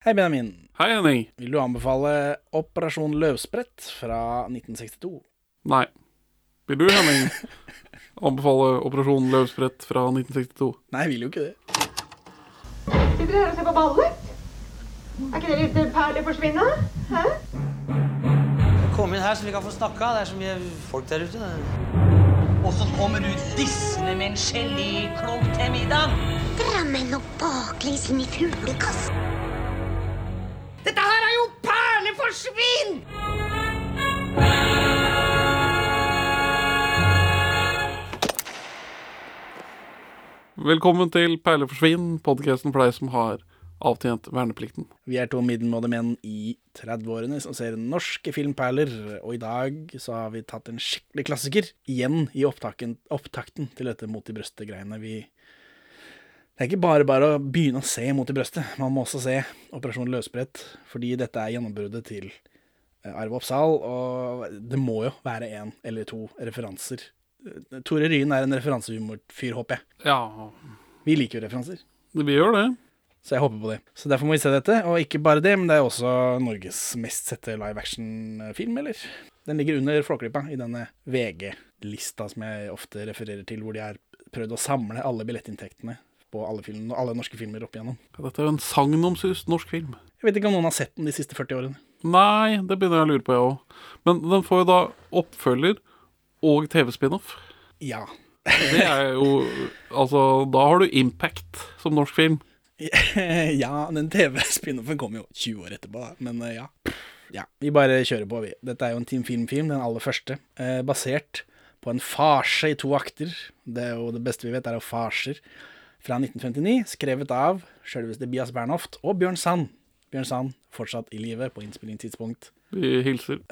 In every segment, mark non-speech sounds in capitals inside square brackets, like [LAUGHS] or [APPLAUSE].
Hei, Benjamin. Hei, Henning. Vil du anbefale Operasjon Løvsprett fra 1962? Nei. Vil du, Henning, [LAUGHS] anbefale Operasjon Løvsprett fra 1962? Nei, jeg vil jo ikke det. Sitter dere her og ser på ballet? Er ikke det litt perleforsvinne? Hæ? Kom inn her så vi kan få snakka. Det er så mye folk der ute. Det. Og så kommer du dissende med en geléklump til middag. Drammen og baklengs inn i fuglekassen. Dette her er jo perleforsvinn! Velkommen til Perleforsvinn, podkasten for deg som har avtjent verneplikten. Vi er to middelmådige menn i 30-årene som ser norske filmperler, og i dag så har vi tatt en skikkelig klassiker igjen i opptaken, opptakten til dette Mot i brøstet-greiene. Vi Det er ikke bare bare å begynne å se Mot i brøstet, man må også se Operasjon Løsbrett, fordi dette er gjennombruddet til eh, Arve Oppsal, og det må jo være en eller to referanser. Eh, Tore Ryen er en referansehumorfyr, håper jeg. Ja, Vi liker jo referanser. vi gjør det. Så jeg håper på det. Så derfor må vi se dette. Og ikke bare det, men det er også Norges mest sette live action-film, eller? Den ligger under Flåklypa i denne VG-lista som jeg ofte refererer til, hvor de har prøvd å samle alle billettinntektene på alle, film, alle norske filmer opp igjennom. Ja, Dette er jo en sagnomsust norsk film. Jeg vet ikke om noen har sett den de siste 40 årene. Nei, det begynner jeg å lure på, jeg òg. Men den får jo da oppfølger og TV-spin-off. Ja. Det er jo [LAUGHS] Altså, da har du impact som norsk film. [LAUGHS] ja, den TV-spin-offen kom jo 20 år etterpå. Men eh, ja. ja. Vi bare kjører på, vi. Dette er jo en Team Film-film, den aller første. Eh, basert på en farse i to akter. Det er jo det beste vi vet, er jo farser. Fra 1959, skrevet av sjølveste Bias Bernhoft og Bjørn Sand. Bjørn Sand fortsatt i live på innspillingstidspunkt. Vi hilser. [LAUGHS]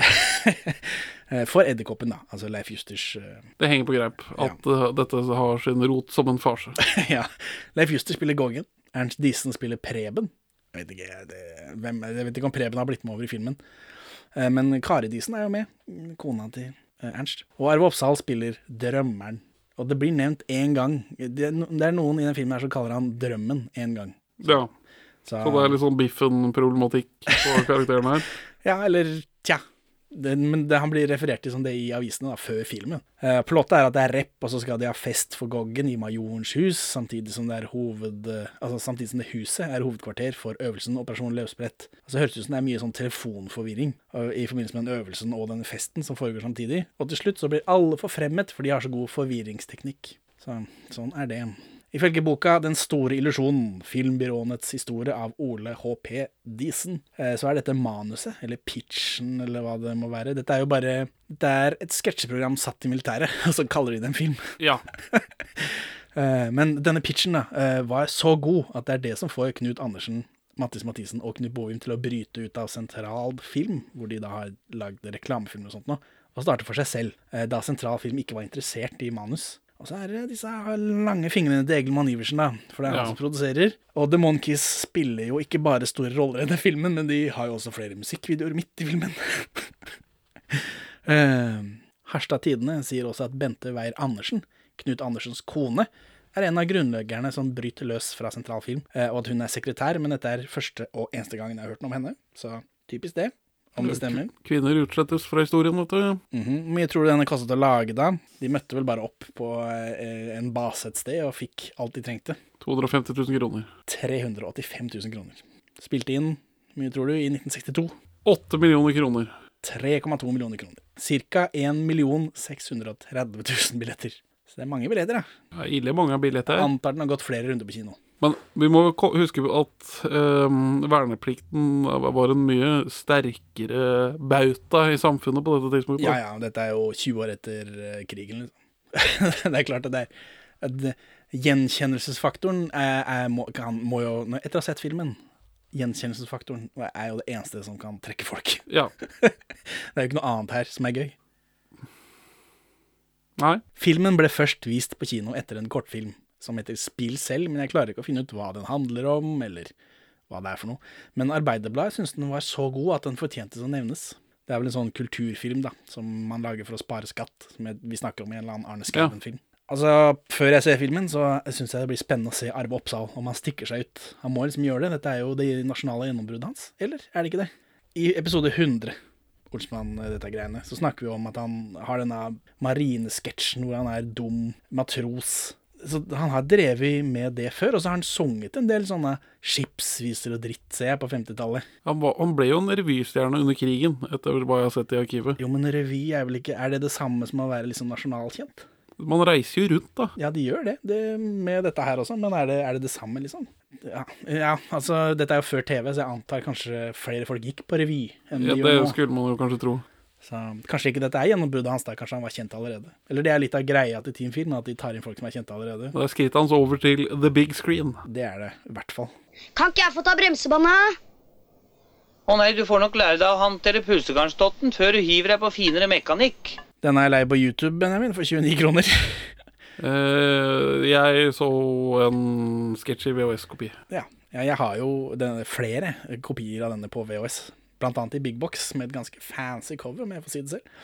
Eh, For Edderkoppen, da. Altså Leif Justers uh... Det henger på greip at ja. dette har sin rot som en farse. [LAUGHS] Ja. Leif Juster spiller Goggen. Ernst Diesen spiller Preben. Jeg vet ikke, det, hvem, jeg vet ikke om Preben har blitt med over i filmen. Eh, Men Kari Diesen er jo med. Kona til eh, Ernst. Og Arve Oppsal spiller Drømmeren. Og det blir nevnt én gang. Det er det er noen i den filmen her som kaller han Drømmen én gang. Ja, Så, Så det er litt sånn Biffen-problematikk på [LAUGHS] karakteren her. Ja, eller tja. Det, men det, han blir referert til som det i avisene da, før filmen. Eh, plottet er at det er rep, og så skal de ha fest for Goggen i Majorens hus, samtidig som det er hoved... eh, Altså samtidig som det huset er hovedkvarter for øvelsen Operasjon Løvsprett. Altså, så høres ut som det er mye sånn telefonforvirring eh, i forbindelse med den øvelsen og den festen som foregår samtidig. Og til slutt så blir alle forfremmet, for de har så god forvirringsteknikk. Så sånn er det. Ifølge boka 'Den store illusjonen', filmbyrånets historie av Ole H.P. Diesen, eh, så er dette manuset, eller pitchen, eller hva det må være. Dette er jo bare Det er et sketsjeprogram satt i militæret, [LAUGHS] og så kaller de det en film. Ja. [LAUGHS] Eh, Men denne pitchen da, eh, var så god at det er det som får Knut Andersen, Mattis Mathisen og Knut Bovim til å bryte ut av Sentral Film, hvor de da har lagd reklamefilm og sånt nå, og starte for seg selv, da Sentral Film ikke var interessert i manus. Og så er det disse lange fingrene til Egil Iversen, da, for det er han som produserer. Og The Monkees spiller jo ikke bare store roller i denne filmen, men de har jo også flere musikkvideoer midt i filmen. [LAUGHS] Eh, Harstad Tidende sier også at Bente Weier Andersen, Knut Andersens kone, er en av grunnleggerne som bryter løs fra Sentral Film, eh, og at hun er sekretær, men dette er første og eneste gangen jeg har hørt noe om henne. Så typisk det, om det stemmer. Kvinner utslettes fra historien, vet du. Mhm. Hvor mye tror du denne kostet å lage, da? De møtte vel bare opp på eh, en base et sted og fikk alt de trengte. 250 000 kroner. 385 000 kroner. Spilte inn, hvor mye tror du, i 1962? 8 millioner kroner. 3,2 millioner kroner. Cirka 1 630 000 billetter. Så det er mange billetter, da. Er ille mange billetter. Jeg antar den har gått flere runder på kino. Men vi må huske at ehm, verneplikten var en mye sterkere bauta i samfunnet på dette tidspunktet. Ja, ja, dette er jo 20 år etter eh, krigen, liksom. [LAUGHS] det er klart at det er Gjenkjennelsesfaktoren er, er, må, kan, må jo Etter å ha sett filmen Gjenkjennelsesfaktoren er jo det eneste som kan trekke folk. [LAUGHS] Ja. Det er jo ikke noe annet her som er gøy. Nei. Filmen ble først vist på kino etter en kortfilm som heter Spill selv, men jeg klarer ikke å finne ut hva den handler om, eller hva det er for noe. Men Arbeiderbladet syns den var så god at den fortjente å nevnes. Det er vel en sånn kulturfilm da, som man lager for å spare skatt, som vi snakker om i en eller annen Arne Skauen-film. Altså, Før jeg ser filmen, så syns jeg det blir spennende å se Arve Oppsal, om han stikker seg ut. Han må liksom gjøre det. Dette er jo det nasjonale gjennombruddet hans. Eller er det ikke det? I episode 100, Olsmann, dette greiene, så snakker vi om at han har denne marinesketsjen hvor han er dum matros. Så han har drevet med det før, og så har han sunget en del sånne skipsviser og dritt, ser jeg, på 50-tallet. Han, han ble jo en revystjerne under krigen, etter hva jeg har sett i arkivet. Jo, men revy er vel ikke Er det det samme som å være liksom nasjonalkjent? Man reiser jo rundt, da. Ja, de gjør det, det med dette her også, men er det, er det det samme, liksom? Ja, ja, altså, dette er jo før TV, så jeg antar kanskje flere folk gikk på revy enn Ja, de det gjør nå. skulle man jo kanskje tro. Så kanskje ikke dette er gjennombruddet hans, da. Kanskje han var kjent allerede. Eller det er litt av greia til Team Film, at de tar inn folk som er kjente allerede. Da er skrittet hans over til the big screen. Det er det, i hvert fall. Kan ikke jeg få ta bremsebåndet? Å nei, du får nok lære deg å håndtere pusegarnstotten før du hiver deg på finere mekanikk. Den er jeg lei på YouTube, Benjamin, for 29 kroner. uh, [LAUGHS] jeg så en sketsj i VHS-kopi. ja. ja, jeg har jo denne, flere kopier av denne på VHS. Blant annet i Big Box, med et ganske fancy cover, om jeg får si det selv.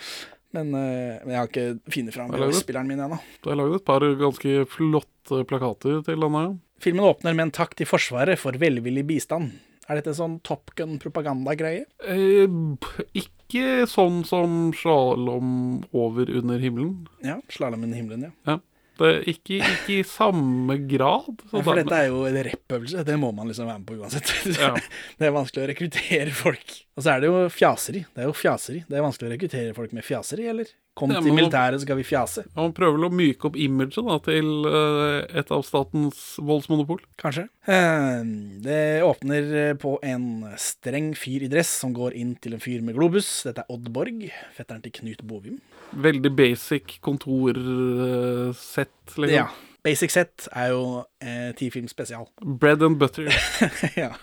Men, eh, men jeg har ikke funnet fram? VHS-spilleren min ennå. Du har laget et par ganske flotte plakater til denne. Filmen åpner med en takk til Forsvaret for velvillig bistand. Er dette sånn Top Gun-propagandagreie? Eh, ikke sånn som slalåm over under himmelen. Ja, Slalåm under himmelen, ja. Ja. Ikke, ikke i samme grad. så Ja, For dette er jo en rappøvelse, det må man liksom være med på uansett. [LAUGHS] Ja. Det er vanskelig å rekruttere folk. Og så er det jo fjaseri. Det er jo fjaseri. Det er vanskelig å rekruttere folk med fjaseri, eller? Kom Ja, til militæret, så skal vi fjase. Ja, Man prøver vel å myke opp imaget da, til uh, et av statens voldsmonopol. Kanskje. Uh, Det åpner på en streng fyr i dress som går inn til en fyr med globus. Dette er Odd Borg, fetteren til Knut Bovim. Veldig basic kontorsett, liksom. Ja. Basic Set er jo eh, T-film spesial. Bread and butter. [LAUGHS] ja.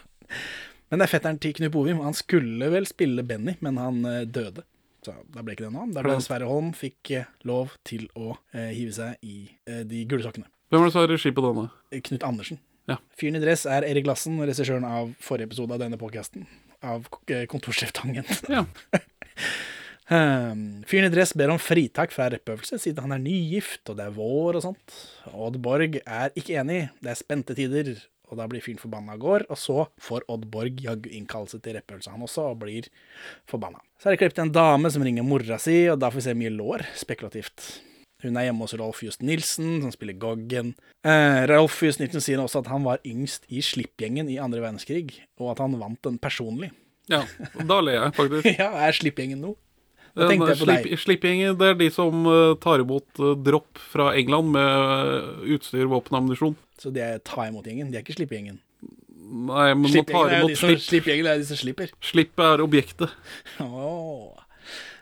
Men det er fetteren til Knut Bovim. Han skulle vel spille Benny, men han eh, døde. Så da ble ikke det noe av. Da ble. Sverre Holm fikk eh, lov til å eh, hive seg i eh, de gule sokkene. Hvem var det som har regi på denne? Eh, Knut Andersen. Ja. Fyren i dress er Erik Lassen, regissøren av forrige episode av denne podkasten. Av eh, Kontorsjef Tangen. Ja. Um, [LAUGHS] Fyren i dress ber om fritak fra rappøvelse siden han er nygift, og det er vår og sånt. Odd Borg er ikke enig, det er spente tider, og da blir fyren forbanna og går, og så får Odd Borg jaggu innkallelse til rappøvelse han også, og blir forbanna. Så er det klippet en dame som ringer mora si, og da får vi se mye lår, spekulativt. Hun er hjemme hos Rolf Just Nilsen, som spiller Goggen. Eh, Rolf Just Nilsen sier også at han var yngst i slippgjengen i andre verdenskrig, og at han vant den personlig. ja. Da ler jeg, faktisk. [LAUGHS] ja, er slippgjengen nå? Deg. Slippgjengen, det er de som eh, tar imot eh, dropp fra England med eh, utstyr, våpen og ammunisjon. Så det er ta imot-gjengen, de er ikke slipp-gjengen. Nei, men man tar de imot slipp. slipp-gjengen er de som slipper. Slipp er objektet. Åh.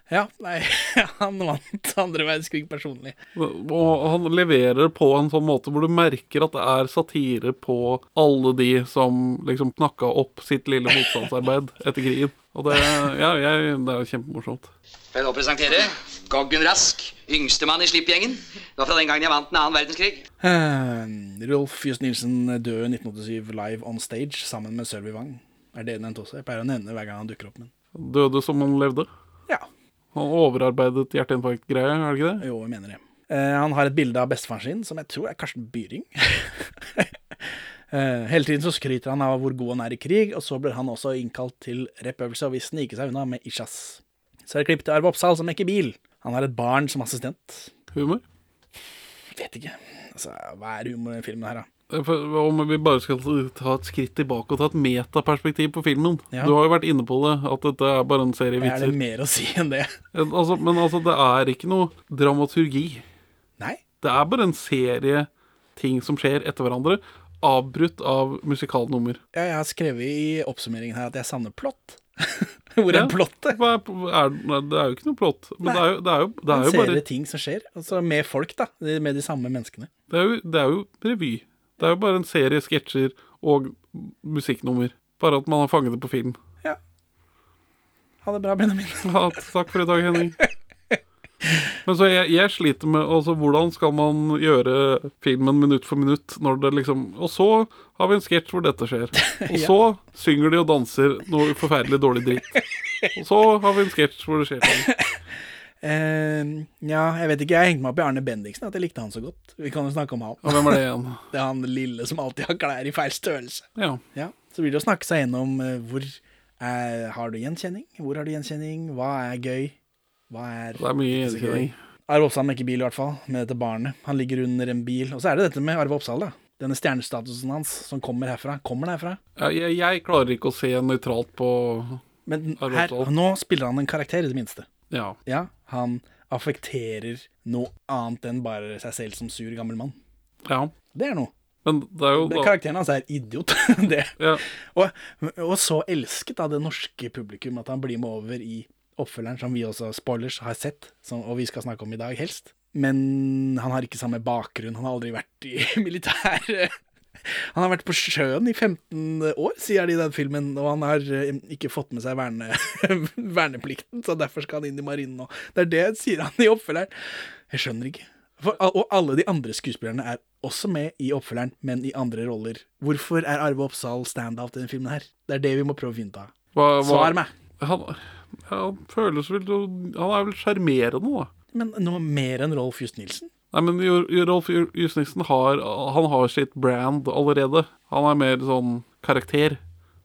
Ja, nei, [LAUGHS] han vant andre verdenskrig personlig. Og han leverer på en sånn måte hvor du merker at det er satire på alle de som liksom knakka opp sitt lille motstandsarbeid etter krigen. Og det, ja, jeg, det er jo kjempemorsomt. Får jeg nå presentere Goggen Rask, yngstemann i slippgjengen. Det var fra den gangen jeg vant den annen verdenskrig. Uh, Rolf Just Nilsen døde 1987 live on stage sammen med Sølvi Wang. Er det nevnt også? Jeg pleier å nevne hver gang han dukker opp. Men Døde som han levde. ja, Han overarbeidet hjerteinfarkt-greie, er det ikke det? jo, jeg mener det. Eh, han har et bilde av bestefaren sin, som jeg tror er Karsten Byring. [LAUGHS] Eh, hele tiden så skryter han av hvor god han er i krig, og så blir han også innkalt til repøvelse og vil snike seg unna med Ishas. Så er det klipp til Arve Oppsal som mekker bil. Han har et barn som assistent. Humor. Vet ikke. Altså, hva er humor i filmen her, da? For, om vi bare skal ta et skritt tilbake og ta et metaperspektiv på filmen. Ja. Du har jo vært inne på det, at dette er bare en serie Er det vitser. mer å si enn det? [LAUGHS] Altså, men altså, det er ikke noe dramaturgi. Nei? Det er bare en serie ting som skjer etter hverandre, avbrutt av musikalnummer. Ja, jeg har skrevet i oppsummeringen her at jeg savner plott. [LAUGHS] Hvor er Ja. plottet? Er, det er jo ikke noe plott. Men Nei. det er jo, det er jo, det er jo serie bare ting som skjer, altså med folk, da. Med de samme menneskene. det er jo, det er jo revy. Det er jo bare en serie sketsjer og musikknummer. Bare at man har fanget det på film. Ja. Ha det bra, Benjamin. [LAUGHS] Ja, takk for i dag, Henning. Men så jeg, jeg sliter med altså, hvordan skal man gjøre filmen minutt for minutt når det liksom Og så har vi en sketsj hvor dette skjer. [LAUGHS] Og så synger de og danser noe forferdelig dårlig dritt. Og så har vi en sketsj hvor det skjer ting. [LAUGHS] Eh, ja, jeg vet ikke. Jeg hengte meg opp i Arne Bendiksen, at jeg likte han så godt. Vi kan jo snakke om han. Og hvem er det igjen? [LAUGHS] Det er han lille som alltid har klær i feil størrelse. Ja. Ja, Så blir det å snakke seg gjennom uh, hvor er, har du gjenkjenning, hvor har du gjenkjenning, hva er gøy, hva er Det er mye gjenkjenning. Arve Oppsal mekker bil, i hvert fall, med dette barnet. Han ligger under en bil. Og så er det dette med Arve Oppsal, da. Denne stjernestatusen hans som kommer herfra. Kommer den herfra? Ja, jeg, jeg klarer ikke å se nøytralt på Men her, nå spiller han en karakter, i det minste. Ja. Ja, han affekterer noe annet enn bare seg selv som sur gammel mann. ja. Det er noe. Men det er jo da karakteren hans er idiot. [LAUGHS] det. ja. Og, og så elsket av det norske publikum at han blir med over i oppfølgeren, som vi også, spoilers, har sett, som, og vi skal snakke om i dag, helst. Men han har ikke samme bakgrunn. Han har aldri vært i [LAUGHS] militæret. Han har vært på sjøen i 15 år, sier de i den filmen, og han har eh, ikke fått med seg verne, [LAUGHS] verneplikten, så derfor skal han inn i marinen nå. Det er det sier han i oppfølgeren. Jeg skjønner ikke. For, og alle de andre skuespillerne er også med i oppfølgeren, men i andre roller. Hvorfor er Arve Oppsal standout i denne filmen her? Det er det vi må prøve å finne ut av. Svar meg. Han, han føles vel Han er vel sjarmerende, da. Men noe mer enn Rolf Just Nilsen? Nei, men Rolf Jusniksen har Han har sitt brand allerede. Han er mer sånn karakter.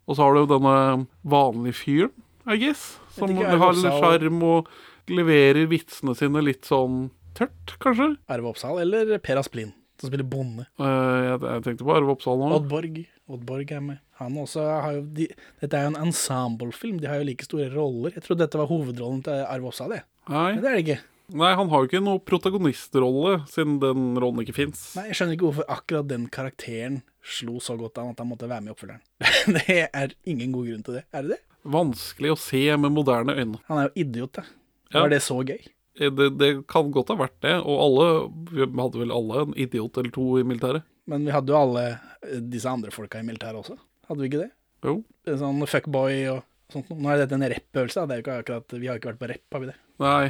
Og så har du jo denne vanlige fyren, I guess, som har litt sjarm og leverer vitsene sine litt sånn tørt, kanskje. Arve Oppsal eller Per Asplin, som spiller bonde? Uh, jeg, jeg tenkte på Arve Oppsal nå. Oddborg. Oddborg er med. Han også har jo de, Dette er jo en ensemblefilm, de har jo like store roller. Jeg trodde dette var hovedrollen til Arve Oppsal, jeg. Nei. Men det er det ikke. Nei, han har jo ikke noe protagonistrolle, siden den rollen ikke fins. Nei, Jeg skjønner ikke hvorfor akkurat den karakteren slo så godt an at han måtte være med i oppfølgeren. [LAUGHS] det er ingen god grunn til det. Er det det? Vanskelig å se med moderne øyne. Han er jo idiot, da. Ja. Var det så gøy? Eh, Det, det kan godt ha vært det, og alle Vi hadde vel alle en idiot eller to i militæret? Men vi hadde jo alle eh, disse andre folka i militæret også. Hadde vi ikke det? Jo. En Sånn fuckboy og sånt. Nå er dette en rap-øvelse. Det er jo ikke akkurat, vi har ikke vært på rapp, har vi det? Nei,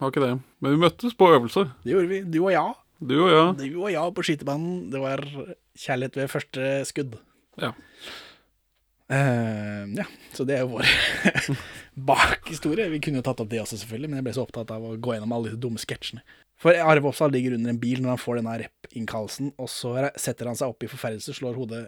har ikke det. Men vi møttes på øvelse. Det gjorde vi. Du og jeg. Du og jeg. Du og jeg på skytebanen. Det var kjærlighet ved første skudd. Ja. Uh, ja, så det er jo vår [LAUGHS] bakhistorie. Vi kunne jo tatt opp det også, selvfølgelig, men jeg ble så opptatt av å gå gjennom alle disse dumme sketsjene. For Arve Oppsal ligger under en bil når han får denne rep-innkallelsen, og så setter han seg opp i forferdelse, slår hodet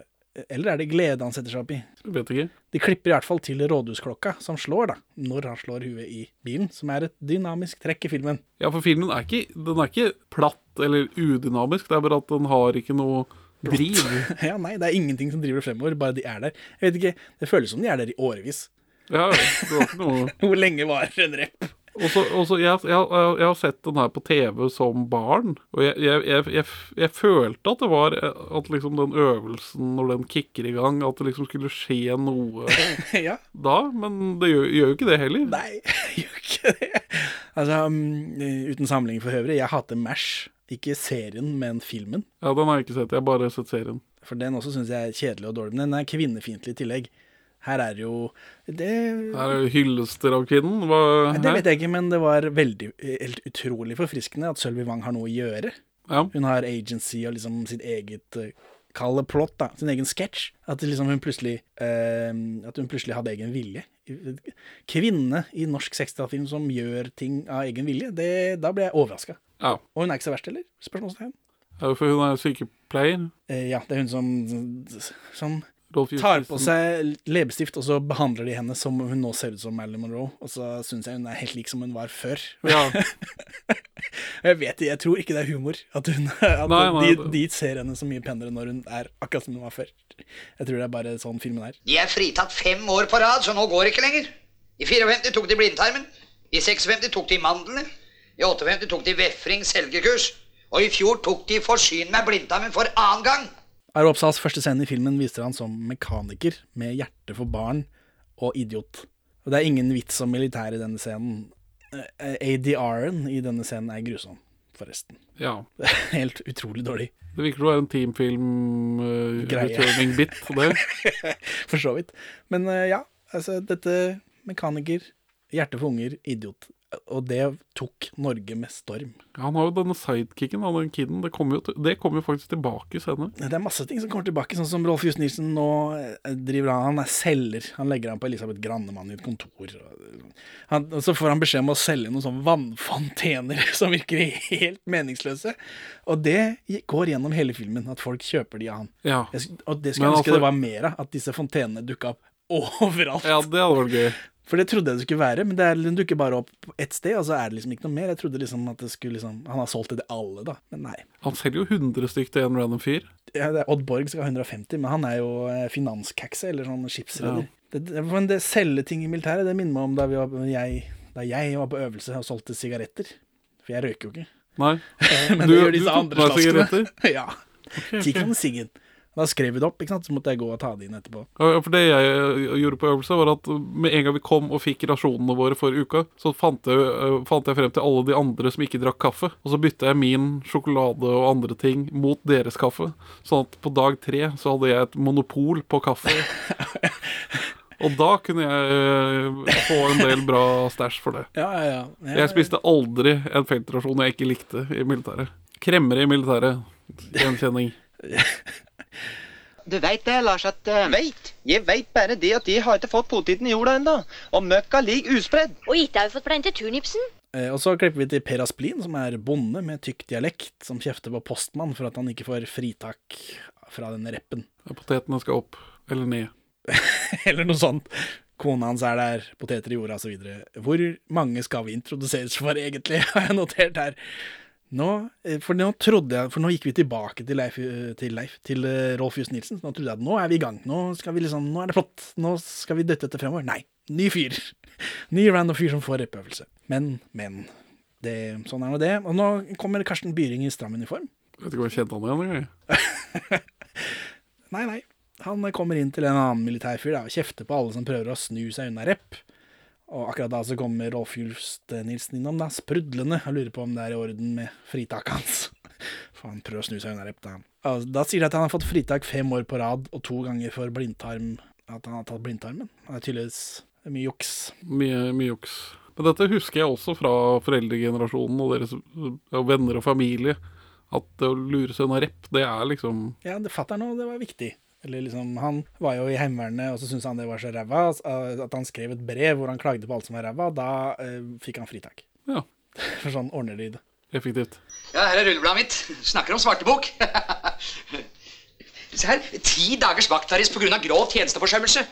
Eller er det glede han setter seg opp i? Vet ikke. De klipper i hvert fall til rådhusklokka, som slår, da, når han slår huet i bilen, som er et dynamisk trekk i filmen. Ja, for filmen er ikke, den er ikke platt eller udynamisk, det er bare at den har ikke noe driv. [LAUGHS] Ja, nei, det er ingenting som driver det fremover, bare de er der. Jeg vet ikke, Det føles som de er der i årevis. Ja, det var ikke noe [LAUGHS] Hvor lenge varer en rep? Og så, jeg, jeg, jeg, har sett den her på TV som barn, og jeg, jeg, følte at det var At liksom den øvelsen, når den kicker i gang, at det liksom skulle skje noe [LAUGHS] ja. da. Men det gjør, gjør jo ikke det heller. Nei, [LAUGHS] gjør ikke det. Altså, um, uten sammenligning for øvrig, jeg hater MASH. Ikke serien, men filmen. Ja, den har jeg ikke sett. Jeg har bare sett serien. For den også syns jeg er kjedelig og dårlig. Men den er kvinnefiendtlig i tillegg. Her er jo Det, Er det hyllester av kvinnen? Hva, det vet jeg ikke, men det var veldig helt utrolig forfriskende at Sølvi Wang har noe å gjøre. Ja. Hun har agency og liksom sitt eget uh, Kall det plott, da. Sin egen sketsj. At liksom hun plutselig eh, At hun plutselig hadde egen vilje. Kvinne i norsk 60-tallsfilm som gjør ting av egen vilje, det, da ble jeg overraska. ja. Og hun er ikke så verst heller? Spørsmålstegn. Ja, For hun er sykepleier. Eh, ja, det er hun som, som tar på seg leppestift, og så behandler de henne som hun nå ser ut som Marilyn Monroe. Og så syns jeg hun er helt lik som hun var før. Ja. [LAUGHS] Jeg vet det, jeg tror ikke det er humor. At, hun, at Nei, nei, de, de ser henne så mye penere når hun er akkurat som hun var før. Jeg tror det er bare sånn filmen er. De er fritatt fem år på rad, så nå går det ikke lenger. I 54 tok de blindtarmen. I 56 tok de mandlene. I 58 tok de vefring selgerkurs. Og i fjor tok de forsyn med blindtarmen for annen gang. Arve Oppsals første scene i filmen viser han som mekaniker med hjerte for barn og idiot. Og det er ingen vits om militær i denne scenen. Eh, ADR-en i denne scenen er grusom, forresten. ja. [LAUGHS] Det er helt utrolig dårlig. Det virker å være en teamfilm-utrøving-bit på bit. Det. [LAUGHS] For så vidt. Men uh, ja, altså dette mekaniker, hjerte for unger, idiot. Og det tok Norge med storm. Han har jo denne sidekicken av den kiden. Det kommer jo, det kommer jo faktisk tilbake senere. Det er masse ting som kommer tilbake, sånn som Rolf Just Nilsen nå eh, driver han, han er selger. Han legger an på Elisabeth Grannemann i et kontor. han, så får han beskjed om å selge noen sånne vannfontener [LAUGHS] som virker helt meningsløse. Og det går gjennom hele filmen, at folk kjøper de av han. Ja. Jeg, og det skulle jeg ønske altså- det var mer av, at disse fontenene dukka opp [LAUGHS] overalt. ja, det hadde vært gøy. For det trodde jeg det skulle være, men det er, den dukker bare opp ett sted, og så er det liksom ikke noe mer. Jeg trodde liksom at det skulle liksom Han har solgt det til alle, da. Men nei. Han selger jo 100 stykk til en random fyr. Ja, det er Odd Borg skal ha 150, men han er jo eh, finanskakse, eller sånn skipsreder. Det, men det selge ting i militæret, det minner meg om da, vi var, jeg, da jeg var på øvelse og solgte sigaretter. For jeg røyker jo ikke. Nei. [LAUGHS] Men Du- det gjør disse andre slaskene. [LAUGHS] ja. Ti kroner siggen. Da skrev vi det opp, ikke sant? så måtte jeg gå og ta det inn etterpå. Ja, For det jeg eh, gjorde på øvelse, var at med en gang vi kom og fikk rasjonene våre for uka, så fant jeg, eh, fant jeg frem til alle de andre som ikke drakk kaffe. Og så bytta jeg min sjokolade og andre ting mot deres kaffe. Sånn at på dag tre så hadde jeg et monopol på kaffe. [LAUGHS] Og da kunne jeg eh, få en del bra stæsj for det. Ja, ja, ja. Jeg spiste aldri en feltrasjon jeg ikke likte i militæret. Kremmere i militæret. Gjenkjenning. [LAUGHS] Du veit det, Lars, at uh... Veit? Jeg veit bare det at de har ikke fått poteten i jorda ennå. Og møkka ligger uspredd. Og ikke har vi fått plante turnipsen. Eh, Og så klipper vi til Per Asplin, som er bonde med tykk dialekt, som kjefter på postmann for at han ikke får fritak fra den reppen. Ja, Potetene skal opp. Eller ned. [LAUGHS] Eller noe sånt. Kona hans er der, poteter i jorda osv. Hvor mange skal vi introduseres for, egentlig, [LAUGHS] har jeg notert her. Nå, eh, for nå trodde jeg, for nå gikk vi tilbake til Leif, eh, til, Leif, til eh, Rolf Just Nilsen. Så nå trodde jeg at nå er vi i gang. Nå, skal vi liksom, nå er det flott. Nå skal vi døtte dette fremover. Nei. Ny fyr. [LAUGHS] Ny random fyr som får repøvelse. Men, men. Det, sånn er nå det. Og nå kommer Karsten Byring i stram uniform. Vet ikke om jeg kjente han igjen engang. [LAUGHS] Nei, nei. Han kommer inn til en annen militærfyr da, og kjefter på alle som prøver å snu seg unna rep. Og akkurat da så kommer Rolf Just Nilsen innom, da, sprudlende, Jeg lurer på om det er i orden med fritaket hans. [LAUGHS] For han prøver å snu seg unna rep, da. Og da sier de at han har fått fritak fem år på rad, og to ganger for blindtarm. At han har tatt blindtarmen. Det er tydeligvis mye juks. Mye, mye juks. Men dette husker jeg også fra foreldregenerasjonen og deres og venner og familie. At det å lure seg unna rep, det er liksom Ja, det fatter'n òg, det var viktig. Eller liksom, Han var jo i Heimevernet, og så syntes han det var så ræva eh, at han skrev et brev hvor han klagde på alt som var ræva. Da eh, fikk han fritak. Ja. [LAUGHS] For sånn ordner de det. effektivt. Ja, her er rullebladet mitt. Snakker om svartebok. [LAUGHS] Se her. Ti dagers vaktarrest pga. grov tjenesteforsømmelse.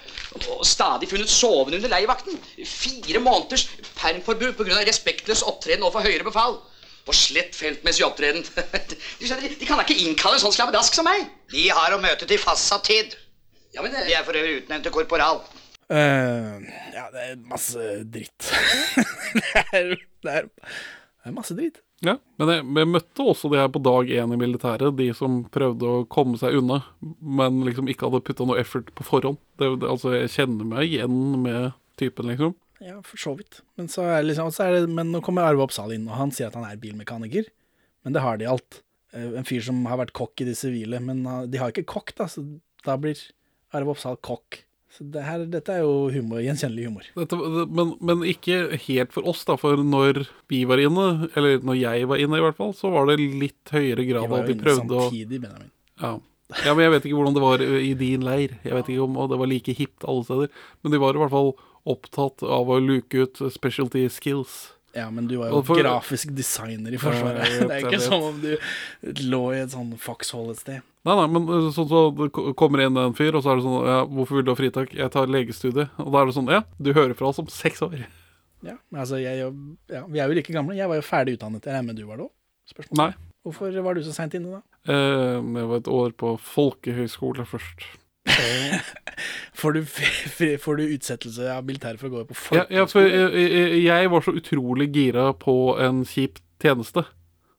Og stadig funnet sovende under leivakten. Fire måneders permforbud pga. respektløs opptreden overfor høyere befal. Og slett feltmessig opptreden. [LAUGHS] De, skjønner, de kan da ikke innkalle en sånn slabbedask som meg. De har å møte til fastsatt tid. Ja, men det... De er for øvrig utnevnt til korporal. Uh, ja, det er masse dritt. [LAUGHS] det, er, det, er, det er masse dritt. Ja, men jeg, jeg møtte også de her på dag én i militæret, de som prøvde å komme seg unna, men liksom ikke hadde putta noe effort på forhånd. Det, det, altså, jeg kjenner meg igjen med typen, liksom. Ja, for så vidt. Men, så er liksom, så er det, men nå kommer Arve Oppsal inn, og han sier at han er bilmekaniker. Men det har de alt. Eh, En fyr som har vært kokk i de sivile, men de har ikke kokk, da, så da blir Arve Oppsal kokk. Så det her, dette er jo humor, gjenkjennelig humor. Dette, men, men ikke helt for oss, da. For når vi var inne, eller når jeg var inne i hvert fall, så var det litt høyere grad av jo de prøvde å samtidig, Benjamin. ja. ja, men jeg vet ikke hvordan det var i din leir. Jeg vet ikke om det var like hipt alle steder. Men de var i hvert fall opptatt av å luke ut specialty skills. Ja, men du var jo for- grafisk designer i Forsvaret. Ja, vet, [LAUGHS] det er ikke som om du lå i et sånn foxhole et sted. Nei, nei, men sånn så det kommer inn en fyr, og så er det sånn ja, 'Hvorfor vil du ha fritak?' 'Jeg tar legestudie.' Og da er det sånn 'Ja, du hører fra oss om seks år'. Ja, men altså, jeg, ja, Vi er jo like gamle. Jeg var jo ferdig utdannet. Jeg regner med du var det òg? Nei. Hvorfor var du så seint inne, da? Eh, jeg var et år på folkehøyskole først. [LAUGHS] Får du, får du utsettelse av militæret for å gå på Ja, ja, for jeg, jeg, jeg var så utrolig gira på en kjip tjeneste.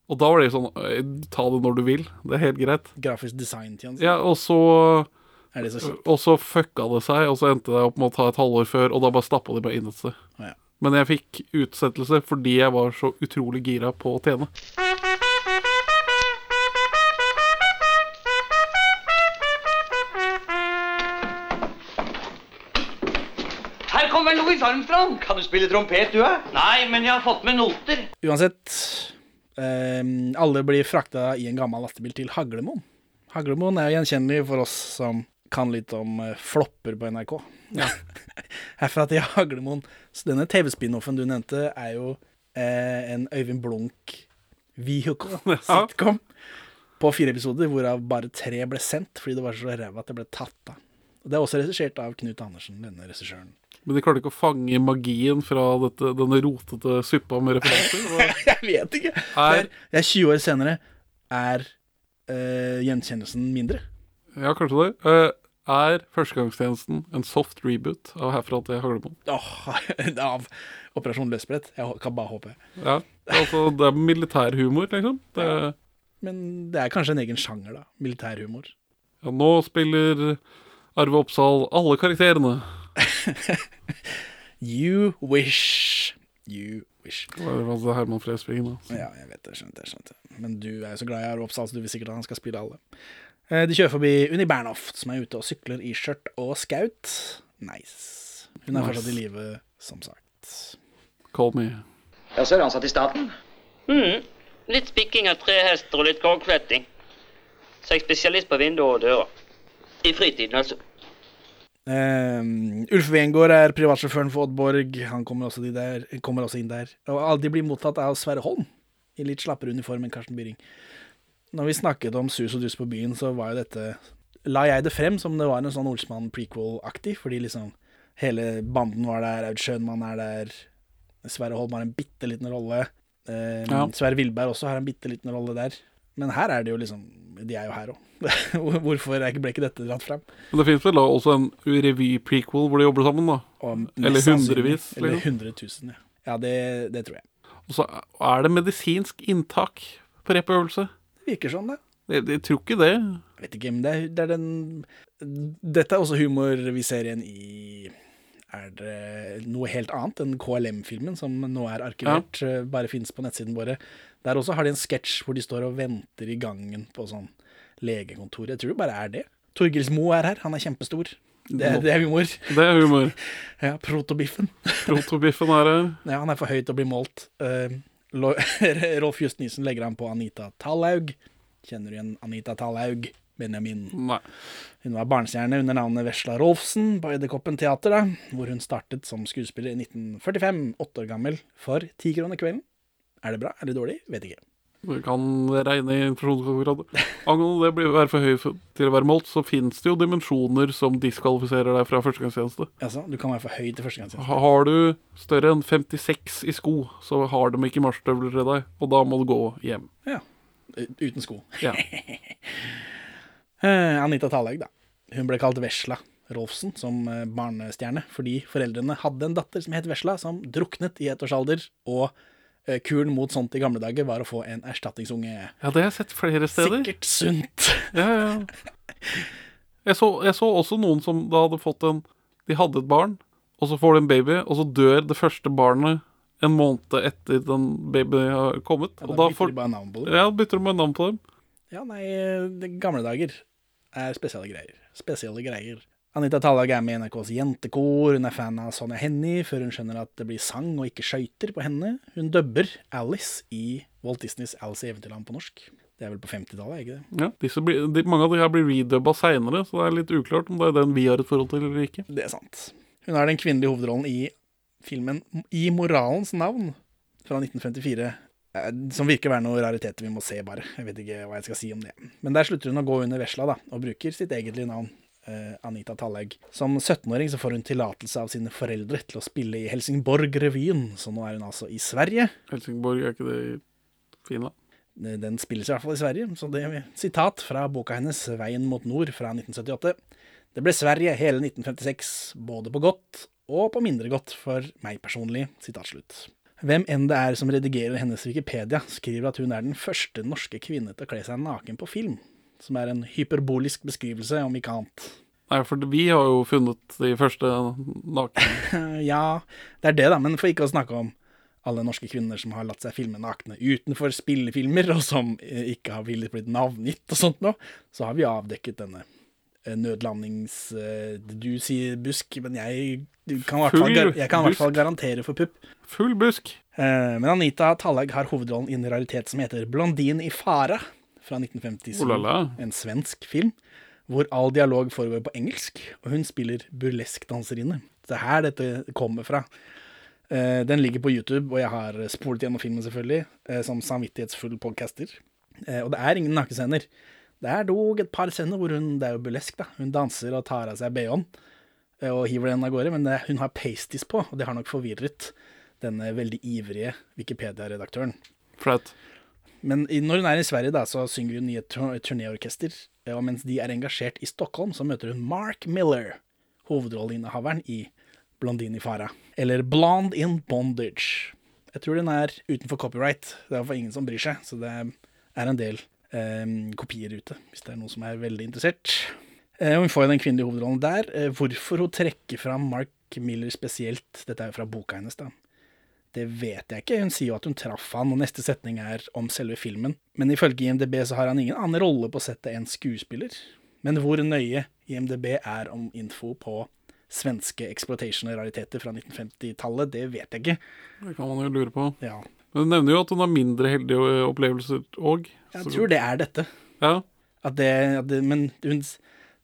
Og da var det sånn eh, Ta det når du vil. Det er helt greit. Grafisk design-tjeneste? Ja, og så Er det så kjipt? Og så fucka det seg, og så endte det opp med å ta et halvår før, og da bare stappa de meg inn et sted. Ja. Men jeg fikk utsettelse fordi jeg var så utrolig gira på å tjene. Her kommer Louis Armstrong. Kan du spille trompet, du, er? Nei, men jeg har fått med noter. Uansett, eh, alle blir frakta i en gammel lastebil til Haglemoen. Haglemoen er jo gjenkjennelig for oss som kan litt om eh, flopper på NRK. [LAUGHS] Herfra til Haglemoen. Så denne TV-spinoffen du nevnte, er jo eh, en Øyvind Blunk vehicle sitcom på fire episoder, hvorav bare tre ble sendt fordi det var så ræva at det ble tatt av. Og Det er også regissert av Knut Andersen, denne regissøren. Men de klarte ikke å fange magien fra dette, denne rotete suppa med referanser. [LAUGHS] Jeg vet ikke. Er- Det er, det er 20 år senere. Er øh, gjenkjennelsen mindre? Ja, kanskje det. Uh, er Førstegangstjenesten en soft reboot av Herfra til Haglemoen? Åh, [LAUGHS] av Operasjon Løsbrett. Jeg kan bare håpe. Ja, altså det er militærhumor, liksom. Det, Men det er kanskje en egen sjanger, da. Militærhumor. ja, nå spiller Arve Oppsal alle karakterene. [LAUGHS] You wish. You wish. Det var det Herman Flesvig. da. Ja, jeg vet det. skjønte jeg, skjønte. Men du er jo så glad i Oppsal, så du vil sikkert at han skal spille alle. Eh, De kjører forbi Unni Bernhoft, som er ute og sykler i skjørt og skaut. Nice. Hun er Nice. fortsatt i live, som sagt. Call me. Ja, så er du ansatt i staten? mm. Litt spikking av trehester og litt korkfletting. Så jeg er spesialist på vinduer og dører. I fritiden, altså. Um, Ulf Wengård er privatsjåføren for Oddborg. Han kommer også, de der, kommer også inn der. Og alle de blir mottatt av Sverre Holm, i litt slappere uniform enn Karsten Byring. Når vi snakket om sus og dus på byen, så var jo dette La jeg det frem som det var en sånn Olsmann-prequel-aktig, fordi liksom hele banden var der, Aud Schønmann er der, Sverre Holm har en bitte liten rolle. Um, Ja. Sverre Villberg også har en bitte liten rolle der. Men her er det jo liksom De er jo her òg. [LAUGHS] Hvorfor ble ikke dette dratt frem? Men det fins vel da også en revy-prequel hvor de jobber sammen, da? Om, Eller hundrevis. Eller hundre tusen ja. Ja, det, det tror jeg. Og så er det medisinsk inntak på repøvelse. Det virker sånn, det. Jeg, jeg tror ikke det. Jeg vet ikke, men det er, det er den Dette er også humor vi ser igjen i Er det noe helt annet enn KLM-filmen, som nå er arkivert, ja. bare finnes på nettsiden våre. Der også har de en sketsj hvor de står og venter i gangen på sånn legekontor. Jeg tror det bare er det. Torgils Moe er her, han er kjempestor. Det, er- det er humor. Det er humor. [LAUGHS] Ja, Protobiffen. [LAUGHS] Protobiffen er her. Ja, han er for høy til å bli målt. Uh, [LAUGHS] Rolf Just Nisen legger han på Anita Tallaug. Kjenner du igjen Anita Tallaug? Benjamin. Nei. Hun var barnestjerne under navnet Vesla Rolfsen på Edderkoppen teater, da, hvor hun startet som skuespiller i 1945, åtte år gammel, for ti kroner kvelden. Er det bra? Er det dårlig? Vet ikke. Du kan regne i inflasjonskonkurranse. Angående det blir å være for høy til å være målt, så finnes det jo dimensjoner som diskvalifiserer deg fra førstegangstjeneste. Altså, du kan være for høy til førstegangstjeneste. Har du større enn 56 i sko, så har de ikke marsjstøvler til deg, og da må du gå hjem. Ja. Uten sko. Ja. [LAUGHS] Eh, Anita Tallaug, da. Hun ble kalt Vesla Rolfsen som eh, barnestjerne fordi foreldrene hadde en datter som het Vesla, som druknet i ettårsalder, og eh, kuren mot sånt i gamle dager var å få en erstatningsunge. Ja, det har jeg sett flere steder. Sikkert sunt. Ja, ja. Jeg så, jeg så også noen som da hadde fått en De hadde et barn, og så får de en baby, og så dør det første barnet en måned etter den babyen har kommet. Ja, og da da bytter får, de bare navn på dem. ja, bytter de bare navn på dem. Ja, nei, det gamle dager er spesielle greier. Spesielle greier. Anita Tallag er med i NRKs jentekor, hun er fan av Sonja Hennie før hun skjønner at det blir sang og ikke skøyter på henne. Hun dubber Alice i Walt Disneys Alice i Eventyrland på norsk. Det er vel på 50-tallet, er ikke det? Ja, disse blir, de, mange av de her blir redubba seinere, så det er litt uklart om det er den vi har et forhold til eller ikke. Det er sant. Hun har den kvinnelige hovedrollen i filmen I moralens navn fra 1954. eh, Som virker å være noe rariteter vi må se, bare. Jeg vet ikke hva jeg skal si om det. Men der slutter hun å gå under vesla, da, og bruker sitt egentlige navn. eh, Anita Tallegg. Som 17-åring så får hun tillatelse av sine foreldre til å spille i Helsingborg-revyen, så nå er hun altså i Sverige. Helsingborg, er ikke det i Finland? Eh, Den spilles i hvert fall i Sverige, så det er sitat fra boka hennes 'Veien mot nord' fra 1978. Det ble Sverige hele 1956, både på godt og på mindre godt for meg personlig. Sitat slutt. Hvem enn det er som redigerer hennes Wikipedia, skriver at hun er den første norske kvinne til å kle seg naken på film. Som er en hyperbolisk beskrivelse, om ikke annet. Nei, for vi har jo funnet de første naken... [LAUGHS] Ja, det er det, da, men for ikke å snakke om alle norske kvinner som har latt seg filme nakne utenfor spillefilmer, og som eh, ikke har villet blitt navngitt og sånt nå, så har vi avdekket denne nødlandings... eh, Du sier busk, men jeg kan i hvert fall, jeg kan i hvert fall garantere for pupp. Full busk. Eh, Men Anita Tallag har hovedrollen i en raritet som heter Blondin i fara fra 1957. Oh la la. En svensk film. hvor all dialog foregår på engelsk, og hun spiller burleskdanserinne. Det er her dette kommer fra. Eh, den ligger på YouTube, og jeg har spolet gjennom filmen selvfølgelig, eh, som samvittighetsfull podcaster. Eh, og det er ingen nakescener. Det er dog et par scener hvor hun, det er jo burlesk, da. Hun danser og tar av seg bh-en eh, og hiver den av gårde, men det, hun har pasties på, og det har nok forvirret denne veldig ivrige Wikipedia-redaktøren. Flaut. Men når hun er i Sverige, da, så synger hun i et turnéorkester. eh, Og mens de er engasjert i Stockholm, så møter hun Mark Miller, hovedrolleinnehaveren i Blondine i fara. Eller Blonde in Bondage. Jeg tror den er utenfor copyright. Det er for ingen som bryr seg, så det er en del eh, kopier ute, hvis det er noen som er veldig interessert. Eh, og vi får jo den kvinnelige hovedrollen der. Eh, hvorfor hun trekker fram Mark Miller spesielt, dette er jo fra boka hennes, da. Det vet jeg ikke. Hun sier jo at hun traff han, og neste setning er om selve filmen. Men ifølge IMDb så har han ingen annen rolle på settet enn skuespiller. Men hvor nøye IMDb er om info på svenske exploitation-rariteter fra 1950-tallet, det vet jeg ikke. Det kan man jo lure på. Ja. Men du nevner jo at hun har mindre heldige opplevelser òg. Jeg tror det er dette. Ja. At det, at det Men hun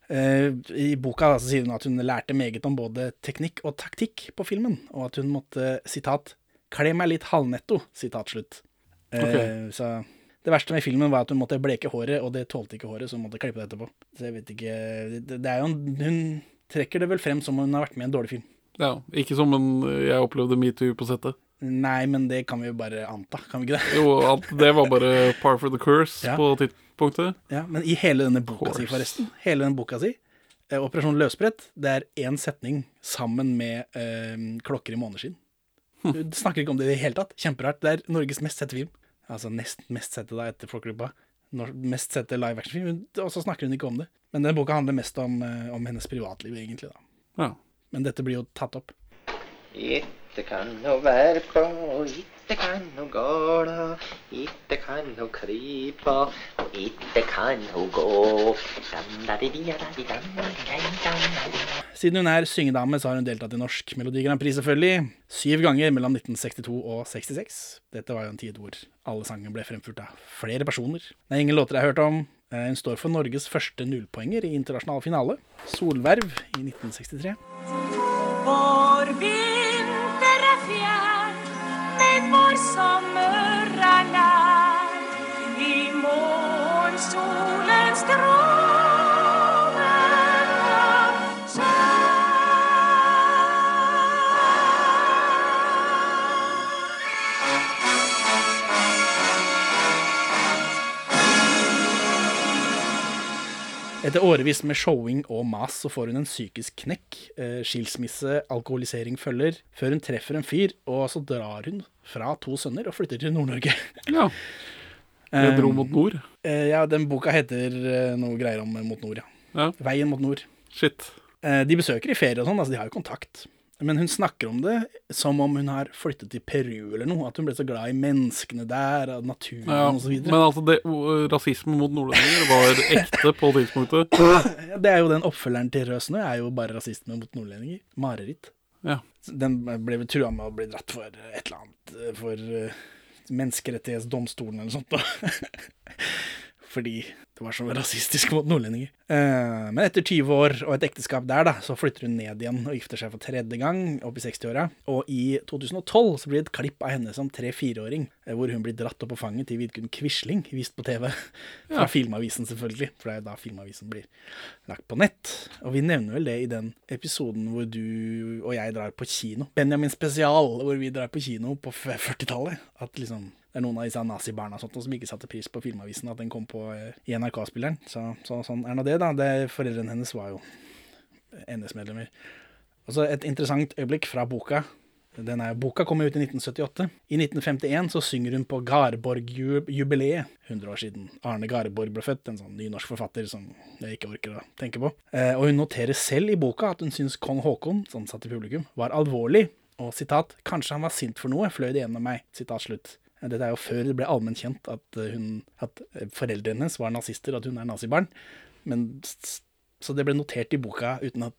Uh, I boka da, så sier hun at hun lærte meget om både teknikk og taktikk på filmen, og at hun måtte, sitat, kle meg litt halvnetto, sitat slutt. Eh, Ok. Så det verste med filmen var at hun måtte bleke håret, og det tålte ikke håret, så hun måtte klippe det etterpå. Så jeg vet ikke Det, det er jo en Hun trekker det vel frem som om hun har vært med i en dårlig film. ja. Ikke som en jeg opplevde metoo på settet. Nei, men det kan vi jo bare anta, kan vi ikke det? Jo, det var bare par for the curse Ja. på tidspunktet. Ja, Men i hele denne boka si, forresten, hele denne boka si, eh, Operasjon løsbrett, det er én setning sammen med eh, klokker i måneskinn. Du snakker ikke om det i det hele tatt. Kjemperart. Det er Norges mest sette film. Altså nest mest sette da, etter. Nor- Mest sette live action-film. Og så snakker hun ikke om det. Men denne boka handler mest om, eh, om hennes privatliv, egentlig. da. Ja. Men dette blir jo tatt opp. Ikke kan no verpa, og itte kan no gåla, itte kan no krypa, og itte kan no gå. Siden hun er syngedame, så har hun deltatt i Norsk Melodi Grand Prix, selvfølgelig. Syv ganger mellom 1962 og 66. Dette var jo en tid hvor alle sangene ble fremført av flere personer. Det er ingen låter jeg har hørt om. Eh, Hun står for Norges første nullpoenger i internasjonal finale. Solverv i 1963. Vår er fjern, men vår sommer er nær. I morgen solen Etter årevis med showing og mas så får hun en psykisk knekk. Eh, skilsmisse, alkoholisering følger, før hun treffer en fyr, og så drar hun fra to sønner og flytter til Nord-Norge. ja. [LAUGHS] Jeg dro mot nord. Eh, ja, den boka heter eh, noe greier om Mot nord, ja. Ja. Veien mot nord. Shit. De besøker i ferie og sånn, altså de har jo kontakt. Men hun snakker om det som om hun har flyttet til Peru eller noe. At hun ble så glad i menneskene der, og naturen Ja, videre. men altså, det, rasisme mot nordlendinger var ekte på tidspunktet. [LAUGHS] Det er jo den oppfølgeren til Rød snø, er jo bare rasisme mot nordlendinger. Mareritt. Ja. Den ble vel trua med å bli dratt for et eller annet eh, For uh, menneskerettighetsdomstolen eller noe sånt. Da. [LAUGHS] Fordi det var så rasistisk mot nordlendinger. Eh, men etter 20 år og et ekteskap der, da, så flytter hun ned igjen og gifter seg for tredje gang, opp i 60-åra. Og i 2012 så blir det et klipp av henne som tre-fireåring, eh, hvor hun blir dratt opp på fanget til Vidkun Quisling, vist på TV. [LAUGHS] Fra Ja. Filmavisen, selvfølgelig, for det er jo da Filmavisen blir lagt på nett. Og vi nevner vel det i den episoden hvor du og jeg drar på kino. Benjamin spesial, hvor vi drar på kino på 40-tallet. At liksom det er noen av disse nazibarna som ikke satte pris på Filmavisen, at den kom på eh, i NRK-spilleren. Så, så sånn er nå det, da. Det, foreldrene hennes var jo NS-medlemmer. Og så et interessant øyeblikk fra boka. Den er, boka kom ut i 1978. I 1951 så synger hun på Garborg-jubileet, 100 år siden. Arne Garborg ble født, en sånn nynorsk forfatter som jeg ikke orker å tenke på. Eh, og hun noterer selv i boka at hun syns kong Haakon, som satt i publikum, var alvorlig. Og sitat, kanskje han var sint for noe, fløy det gjennom meg. Sitat slutt. Eh, Dette er jo før det ble allment kjent at, eh, hun, at eh, foreldrene hennes var nazister, at hun er nazibarn. Men, så det ble notert i boka uten at,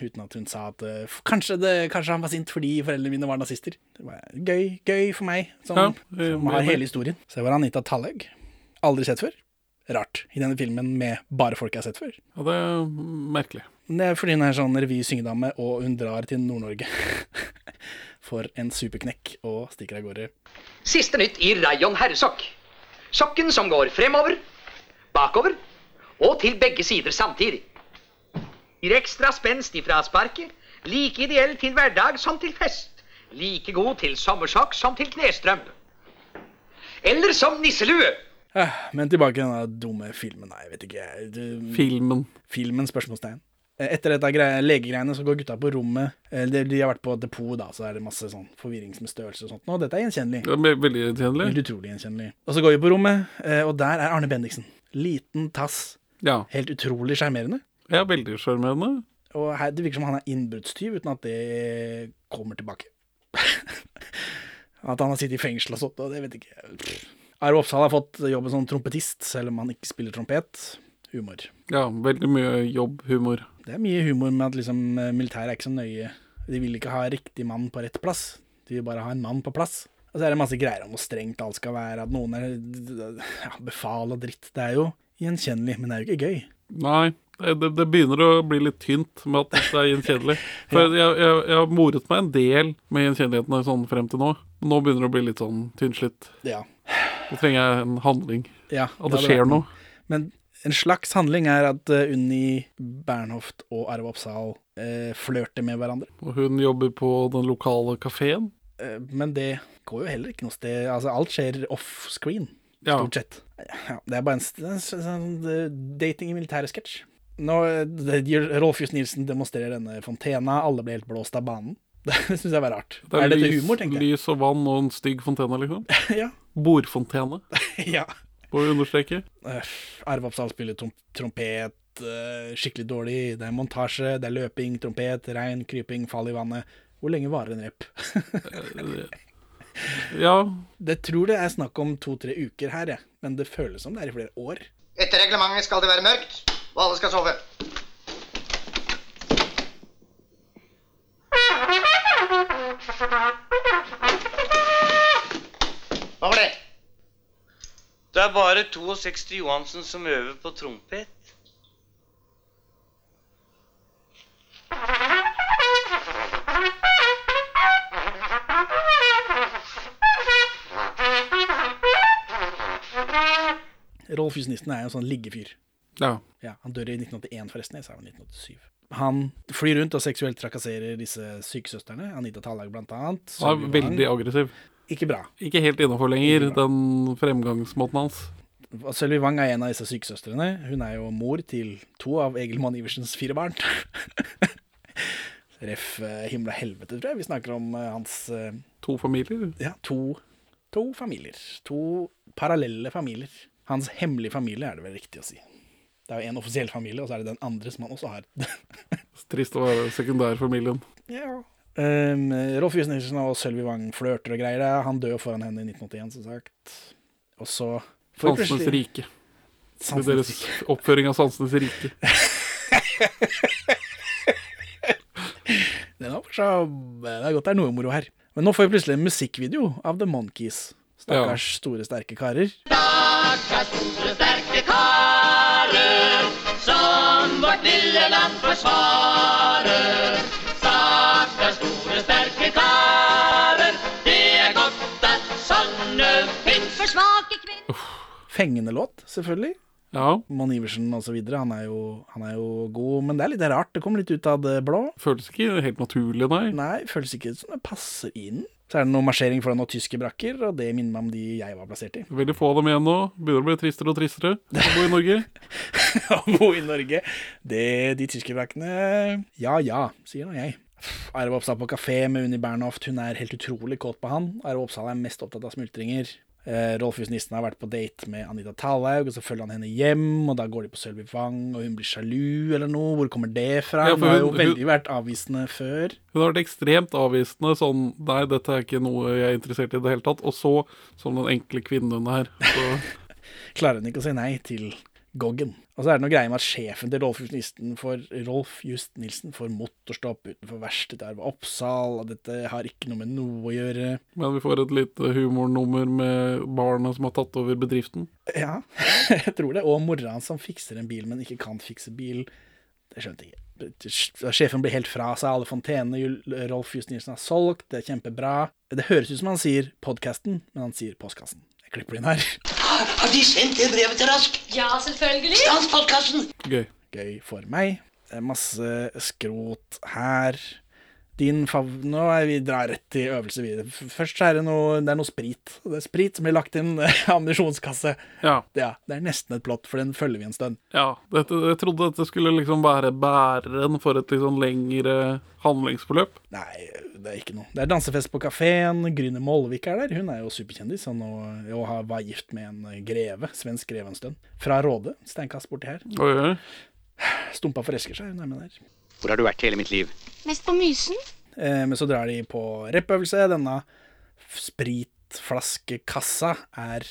uten at hun sa at kanskje, det, kanskje han var sint fordi foreldrene mine var nazister. Det var gøy, gøy for meg, som, Ja, som har hele historien. Så var Anita Tallegg. Aldri sett før. rart i denne filmen med bare folk jeg har sett før. Ja, det er merkelig. Det er fordi hun er sånn revy-syngedame, og hun drar til Nord-Norge. [LAUGHS] For en superknekk og stikker av gårde. Siste nytt i rayon herresokk. Sokken som går fremover, bakover og til begge sider samtidig. Gir ekstra spenst ifra sparket, Like ideell til hverdag som til fest. Like god til sommersokk som til knestrømpe. Eller som nisselue. Eh, Men tilbake til denne dumme filmen. Nei, jeg vet ikke. Filmen. Filmen, spørsmålstegn. Etter dette greie, legegreiene så går gutta på rommet. De, de har vært på depot, da, så er det masse sånn forvirring med størrelse og sånt. Nå, dette er gjenkjennelig. Det ve- veldig gjenkjennelig. Helt utrolig gjenkjennelig. Og så går vi på rommet, eh, og der er Arne Bendiksen. Liten tass. Ja. Helt utrolig sjarmerende. ja, veldig sjarmerende. Og her, det virker som han er innbruddstyv, uten at det kommer tilbake. [LAUGHS] at han har sittet i fengsel og sånt, og det vet jeg ikke. Arve Oppsal har fått jobben som trompetist, selv om han ikke spiller trompet. Humor. Ja, veldig mye jobbhumor. Det er mye humor med at liksom, eh, militæret er ikke så nøye. De vil ikke ha riktig mann på rett plass. De vil bare ha en mann på plass. Og så er det masse greier om hvor strengt alt skal være, at noen er ja, befal og dritt. Det er jo gjenkjennelig, men det er jo ikke gøy. Nei, det, det, begynner å bli litt tynt med at det er gjenkjennelig. [LAUGHS] For jeg, jeg, jeg har moret meg en del med gjenkjennelighetene sånn frem til nå. Nå begynner det å bli litt sånn tynnslitt. Ja. Nå trenger jeg en handling. Ja, At det det skjer noe. Men en slags handling er at eh, Unni Bernhoft og Arve Oppsal uh, flørter med hverandre. Og hun jobber på den lokale kafeen. Eh, men det går jo heller ikke noe sted. Altså, alt skjer off-screen, Ja. stort sett. Ja, det er bare en, en, en sånn eh, dating i militæret-sketsj. Nå, eh, Rolf Just Nilsen demonstrerer denne fontena, alle blir helt blåst av banen. [LAUGHS] Det syns jeg var rart. Det er, er dette lys, humor, tenker jeg? lys og vann og en stygg fontene, liksom. [LAUGHS] ja. Bordfontene, [LAUGHS] ja. Må vi understreke. Eh, spiller trom trompet eh, skikkelig dårlig. Det er montasje, det er løping, trompet, regn, kryping, fall i vannet. Hvor lenge varer en rep? [LAUGHS] Ja, Det tror det er snakk om to-tre uker her, jeg. men det føles som det er i flere år. Etter reglementet skal det være mørkt, og alle skal sove. Hva var det? Det er bare 62 Johansen som øver på trompet. Rolf Jusnissen er jo en sånn liggefyr. Ja. Ja, Han dør i 1981, forresten. Jeg sa var 1987. Han flyr rundt og seksuelt trakasserer disse sykesøstrene. Anita Tallag, blant annet. Han er veldig aggressiv. Ikke bra. Ikke helt innafor lenger, den fremgangsmåten hans. Sølvi Wang er en av disse sykesøstrene. Hun er jo mor til to av Egil Mann Iversens fire barn. [LAUGHS] Ref. eh, himmel og helvete, tror jeg. Vi snakker om eh, hans eh, To familier? Ja, to, to familier. To parallelle familier. Hans hemmelige familie er det vel riktig å si. Det er jo en offisiell familie, og så er det den andre som han også har. [LAUGHS] Trist å være sekundærfamilien. ja. Um, Rolf Jusnissen og Sølvi Wang flørter og greier. Han dør jo foran henne i 1981, som sagt. Og så Sansenes rike. Sansenes rike. Deres rike. oppføring av Sansenes rike. [LAUGHS] Den er så Det er godt det er noe moro her. Men nå får vi plutselig en musikkvideo av The Monkees. Stakkars store, sterke karer. Stakkars store, sterke karer som vårt lille land forsvarer. Fengende låt, selvfølgelig. Ja. Mon Iversen videre. Han er, jo, han er jo god, men det er litt rart. Det kommer litt ut av det blå. Føles ikke helt naturlig, nei. Nei, føles ikke som det passer inn. Så er det noe marsjering foran noen tyske brakker, og det minner meg om de jeg var plassert i. Veldig få av dem igjen nå. Begynner å bli tristere og tristere å bo i Norge. [LAUGHS] Å bo i Norge. Det, de tyske brakkene Ja ja, sier nå jeg. Arve Oppsal på kafé med Unni Bernhoft. Hun er helt utrolig kåt på han. Arve Oppsal er mest opptatt av smultringer. Eh, Rolf Just Nissen har vært på date med Anita Thallaug, og så følger han henne hjem, og da går de på Sølvi Vang, og hun blir sjalu eller noe. Hvor kommer det fra? Ja, hun hun har jo veldig vært avvisende før. Hun har vært ekstremt avvisende. Sånn Nei, dette er ikke noe jeg er interessert i i det hele tatt. Og så, som den enkle kvinnen hun er, så [LAUGHS] Klarer hun ikke å si nei til Goggen. Og så er det noe greier med at sjefen til Rolf Just Nilsen får, Rolf Just Nilsen får motorstopp utenfor verkstedet der ved Oppsal, og dette har ikke noe med noe å gjøre. Men vi får et lite humornummer med barna som har tatt over bedriften. Ja, [LAUGHS] jeg tror det. Og mora som fikser en bil, men ikke kan fikse bil. Det skjønte jeg ikke. Sjefen blir helt fra seg. Alle fontenene Rolf Just Nilsen har solgt. Det er kjempebra. Det høres ut som han sier podkasten, men han sier postkassen. Jeg klipper inn her. Har de sendt det brevet til Rask? Ja, selvfølgelig. Stans podkasten! Gøy. Gøy for meg. Det er masse skrot her. Din fav... Nå er vi drar rett til øvelse videre. Først er det noe, det er noe sprit. Det er sprit som blir lagt i en [LAUGHS] ammunisjonskasse. Ja. Det er nesten et plott, for den følger vi en stund. Ja, dette, jeg trodde dette skulle liksom være bæreren for et sånn lengre handlingsforløp. Nei, det er ikke noe. Det er dansefest på kafeen. Gryne Molvik er der. Hun er jo superkjendis og, og har- var gift med en greve, svensk greve en stund. Fra Råde, steinkast borti her. Oi, oi. Stumpa forelsker seg, hun er med der. Hvor har du vært hele mitt liv? Mest på Mysen. Eh, men så drar de på rappøvelse. Denne spritflaskekassa er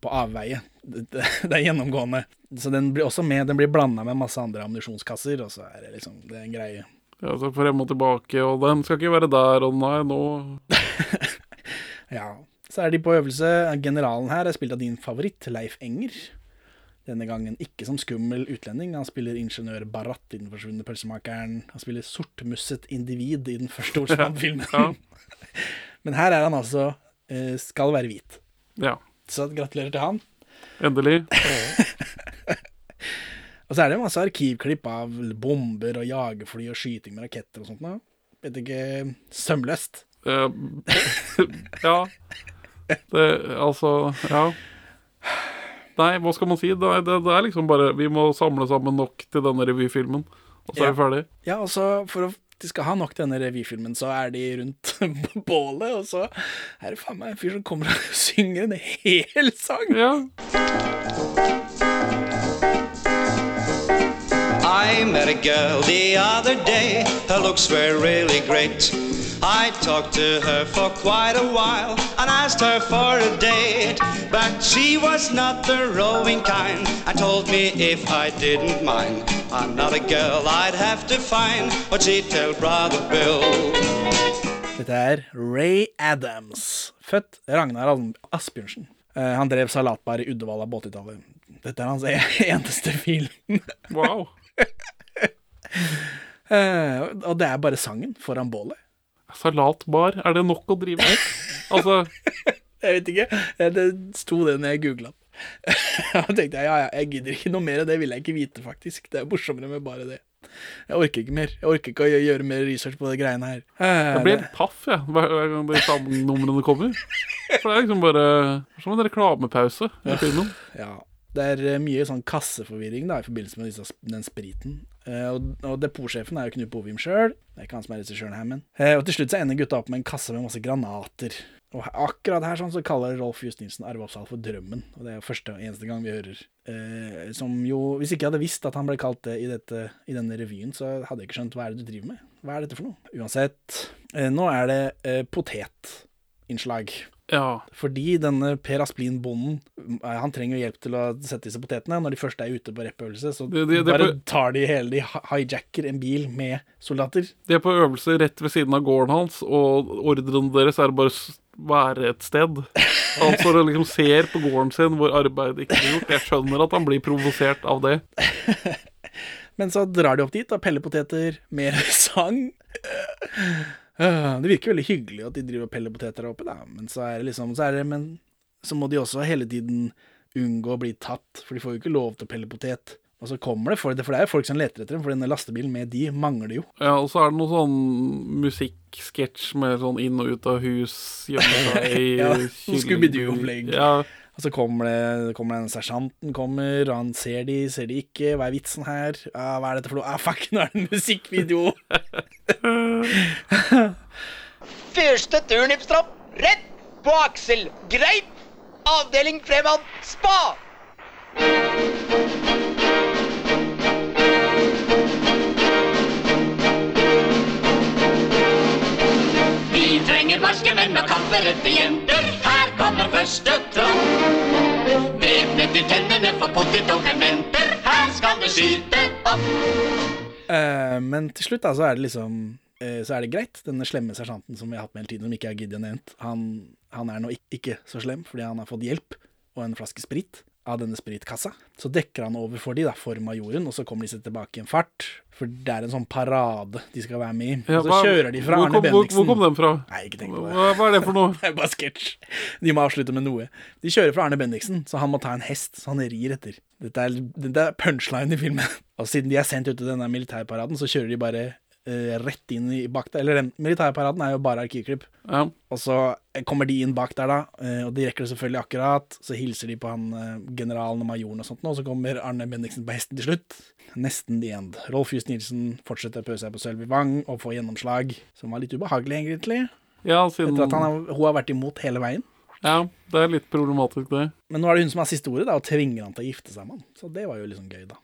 på avveie. Det, det, [LAUGHS] det er gjennomgående. Så den blir også med. Den blir blanda med masse andre ammunisjonskasser, og så er det liksom Det er en greie. Ja, så frem og tilbake, og den skal ikke være der, og nei, nå [LAUGHS] Ja. Så er de på øvelse. Generalen her er spilt av din favoritt, Leif Enger. Denne gangen ikke som skummel utlending. Han spiller ingeniør Barrat i Den forsvunne pølsemakeren. Han spiller sortmusset individ i den første Olsmann-filmen. [LAUGHS] Ja. [LAUGHS] Men her er han altså eh, skal være hvit. Ja. Så gratulerer til han. Endelig. [LAUGHS] Og så er det masse arkivklipp av bomber og jagerfly og skyting med raketter og sånt. Da. Vet ikke Sømløst. Eh, ja. Det, altså, ja. Nei, hva skal man si? Det, er- det, det er liksom bare Vi må samle sammen nok til denne revyfilmen, og så er vi ferdig. Ja, og så for at de skal ha nok til denne revyfilmen, så er de rundt [LAUGHS] bålet, og så er det faen meg en fyr som kommer og [LAUGHS] synger en hel sang. Ja. I met a girl the other day. Her looks were really great. I talked to her for quite a while and asked her for a date. But she was not the roving kind and told me if I didn't mind. I'm not a girl I'd have to find, what she'd tell Brother Bill. Dette er Ray Adams, født Ragnar Asbjørnsen. Eh, han drev salatbar i Uddevalla på 80-tallet. Dette er hans e- [LAUGHS] eneste film. Wow. [LAUGHS] Eh, og det er bare sangen foran bålet. Salatbar, er det nok å drive med? Altså, [LAUGHS] Jeg vet ikke. Eh, Det sto det når jeg googla [LAUGHS] den. Da tenkte jeg ja, ja, jeg gidder ikke noe mer, det vil jeg ikke vite, faktisk. Det er morsommere med bare det. Jeg orker ikke mer. Jeg orker ikke å gjøre mer research på de greiene her. Eh, jeg blir det- helt paff jeg, hver gang de numrene kommer. For det er liksom bare som en reklamepause i filmen. Ja. Det er eh, mye sånn kasseforvirring da, i forbindelse med disse, den spriten. Eh, og, og depotsjefen er jo Knut Bovim sjøl. Det er ikke han som er regissøren her, men eh, Og til slutt så ender gutta opp med en kasse med masse granater. Og akkurat her sånn så kaller Rolf Justinsen Arve Oppsal for Drømmen. Og det er jo første og eneste gang vi hører. Eh, som jo Hvis ikke jeg hadde visst at han ble kalt det i, dette, i denne revyen, så hadde jeg ikke skjønt hva er det du driver med. Hva er dette for noe? Uansett. Eh, nå er det eh, potetinnslag. Ja. Fordi denne Per Asplin-bonden eh, Han trenger jo hjelp til å sette disse potetene. Når de først er ute på rappøvelse, så Det- det- det bare på- tar de hele De hijacker en bil med soldater. De er på øvelse rett ved siden av gården hans, og ordrene deres er bare være et sted. [LAUGHS] Han står og liksom ser på gården sin hvor arbeidet ikke blir gjort. Jeg skjønner at han blir provosert av det. [LAUGHS] Men så drar de opp dit og peller poteter. Mer [LAUGHS] sang. Øh, Det virker veldig hyggelig at de driver og peller poteter der oppe, da. Men så er det liksom så er det, Men så må de også hele tiden unngå å bli tatt, for de får jo ikke lov til å pelle potet. Og så kommer det, for det, for det er jo folk som leter etter dem, for denne lastebilen med de mangler jo. Ja, Og så er det noe sånn musikksketsj med sånn inn og ut av hus, gjemme seg i [LAUGHS] ja, Scooby-Doo-opplegg. Ja, Og så kommer det kommer en sersjanten, kommer, og han ser de, ser de ikke. Hva er vitsen her? Ah, hva er dette for noe? Ah, fuck, [LAUGHS] nå er det en musikkvideo! Første turnipstropp, rett på aksel. Greit. Avdeling fremad, spa. Vi trenger barske menn og kamperette jenter. Her kommer første tropp. Væpnet til tennene for pottit og fermenter. skal det skyte opp. Uh, men til slutt da, så er det liksom eh, Så er det greit. Denne slemme sersjanten som vi har hatt med hele tiden, som ikke er giddet nevnt, han, han er nå ikke, ikke så slem fordi han har fått hjelp og en flaske sprit av denne spritkassa. Så dekker han over for de da, for majoren, og så kommer de seg tilbake i en fart. For det er en sånn parade de skal være med i. Ja, og så hva- kjører de fra Arne kom- hvor- Bendiksen. hvor kom den fra? Nei, ikke tenk på det. Hva, hva er det for noe? [LAUGHS] det er bare sketsj. De må avslutte med noe. De kjører fra Arne Bendiksen, så han må ta en hest, så han rir etter. Dette er, dette er punchline i filmen. [LAUGHS] Og siden de er sendt ut til denne militærparaden, så kjører de bare eh, rett inn i bak der. Eller den militærparaden er jo bare arkivklipp. Og så kommer de inn bak der, da, uh, og de rekker det selvfølgelig akkurat. Så hilser de på han uh, generalen og majoren og sånt, og så kommer Arne Bendiksen på hesten til slutt. Nesten the end. Rolf Just Nilsen fortsetter å pøse seg på Sølvi Wang og får gjennomslag, som var litt ubehagelig, egentlig. Ja, siden Etter at han har, hun har vært imot hele veien. Ja, det er litt problematisk, det. Men nå er det hun som har siste ordet, da, og tvinger han til å gifte seg med han. Så det var jo liksom gøy, da.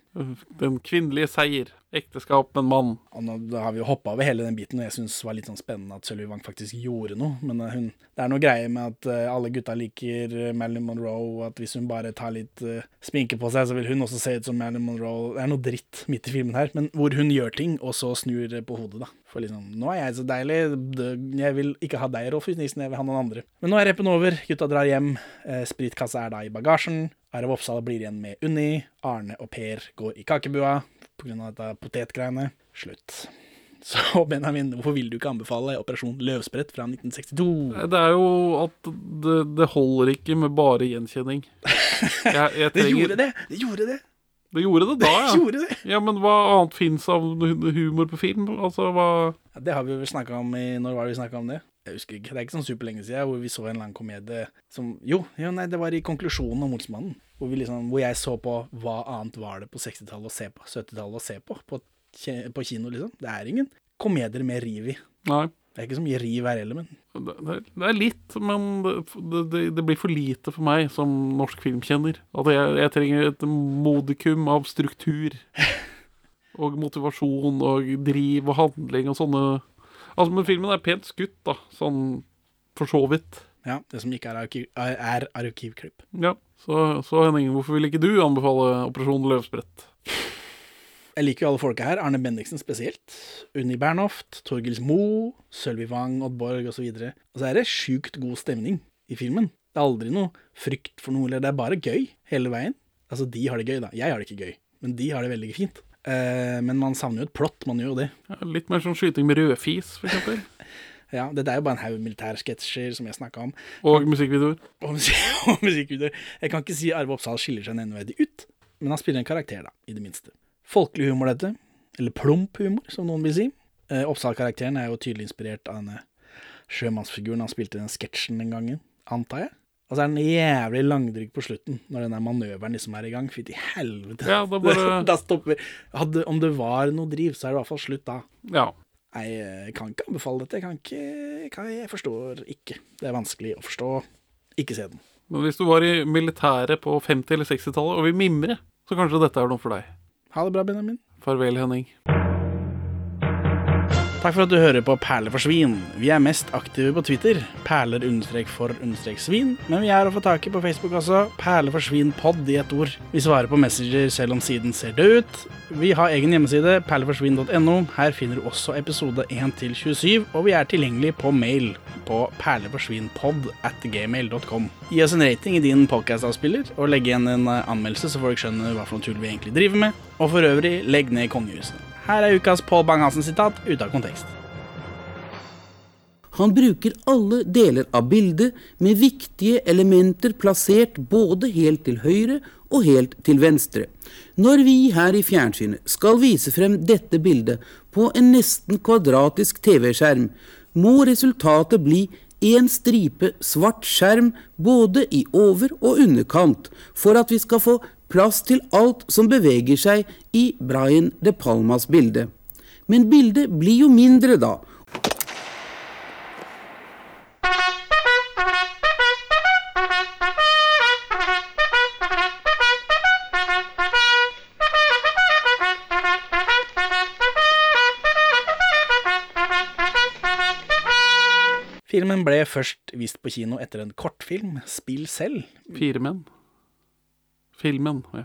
Den kvinnelige seier. Ekteskap med en mann. Og nå da har vi jo hoppa over hele den biten, og jeg syns det var litt sånn spennende at Sølvi Wang faktisk gjorde noe. Men eh, hun, det er noe greie med at eh, alle gutta liker eh, Marilyn Monroe, og at hvis hun bare tar litt uh, sminke på seg, så vil hun også se ut som Marilyn Monroe. Det er noe dritt midt i filmen her, men hvor hun gjør ting, og så snur på hodet, da. For liksom, nå er jeg så deilig, jeg vil ikke ha deg, Rolf Nilsen, jeg vil ha noen andre. Men nå er reppen over, gutta drar hjem, spritkassa er da i bagasjen. Arve Oppsal blir igjen med Unni. Arne og Per går i kakebua pga. dette potetgreiene. Slutt. [LAUGHS] Så Benjamin, hvorfor vil du ikke anbefale Operasjon Løvsprett fra 1962? Det er jo at det, det holder ikke med bare gjenkjenning. [LAUGHS] Jeg, jeg Det gjorde det! Det gjorde det! Det gjorde det da, [LAUGHS] ja. Det gjorde det. Ja, Men hva annet fins av humor på film? Altså, hva Ja, det har vi vel snakka om i Når var det vi snakka om det? Jeg husker ikke. Det er ikke sånn superlenge siden hvor vi så en lang komedie som Jo, jo nei, det var i konklusjonen om Olsmannen. Hvor, vi liksom, hvor jeg så på hva annet var det på 60-tallet å se på, 70-tallet å se på, på, på kino, liksom. Det er ingen komedier med riv i. Nei. Det er ikke så mye riv her heller, men Det, det, det er litt, men det, det, det blir for lite for meg som norsk filmkjenner. At jeg, jeg trenger et modikum av struktur. [LAUGHS] Og motivasjon og driv og handling og sånne Altså, Men filmen er pent skutt, da. Sånn for så vidt. Ja, det som ikke er, arkiv, er, arkivklipp. Ja, så, så Henning, hvorfor vil ikke du anbefale Operasjon Løvsprett? Jeg liker jo alle folka her. Arne Bendiksen spesielt. Unni Bernhoft, Torgils Moe, Sølvi Wang, Oddborg osv. Og, så og så er det sjukt god stemning i filmen. Det er aldri noe frykt for noe, eller det er bare gøy hele veien. Altså, de har det gøy, da. Jeg har det ikke gøy, men de har det veldig fint. Eh, men man savner jo et plott, man gjør jo det. Ja, litt mer sånn skyting med rødfis, for eksempel. [LAUGHS] Ja, Dette er jo bare en haug militærsketsjer som jeg snakka om. Og musikkvideoer. Og, [LAUGHS] og musikkvideoer. Jeg kan ikke si Arve Oppsal skiller seg nevneverdig ut, men han spiller en karakter, da, i det minste. Folkelig humor, dette. Eller plump humor, som noen vil si. Eh, Oppsal-karakteren er jo tydelig inspirert av denne sjømannsfiguren han spilte i den sketsjen den gangen, antar jeg. Og så er den jævlig langdrygg på slutten, når den der manøveren liksom er i gang. Fytti helvete. Ja, da bare- [LAUGHS] da stopper Hadde, Om det var noe driv, så er det i hvert fall slutt da. Ja. Jeg kan ikke anbefale dette. Jeg kan ikke kan, Jeg forstår ikke. Det er vanskelig å forstå. Ikke se den. Men hvis du var i militæret på 50- eller 60-tallet og vil mimre, så kanskje dette er noe for deg. Ha det bra, Benjamin. Farvel, Henning. Takk for at du hører på Perler for svin. Vi er mest aktive på Twitter, perler understrek for understrek svin, men vi er å få tak i på Facebook også, Perler for svin pod i ett ord. Vi svarer på Messenger selv om siden ser død ut. Vi har egen hjemmeside, perleforsvin.no. Her finner du også episode 1 til 27, og vi er tilgjengelig på mail på gmail.com. Gi oss en rating i din podcast-avspiller, og legg igjen en eh, anmeldelse så folk skjønner hva for noe tull vi egentlig driver med. Og for øvrig, legg ned kongehuset. Her er ukas Pål Bang-Hansen-sitat ute av kontekst. Han bruker alle deler av bildet med viktige elementer plassert både helt til høyre og helt til venstre. Når vi her i fjernsynet skal vise frem dette bildet på en nesten kvadratisk TV-skjerm, må resultatet bli en stripe svart skjerm både i over- og underkant, for at vi skal få plass til alt som beveger seg i Brian De Palmas bilde. Men bildet blir jo mindre da, Filmen ble først vist på kino etter en kortfilm, 'Spill selv'. Firemenn. Filmen, ja.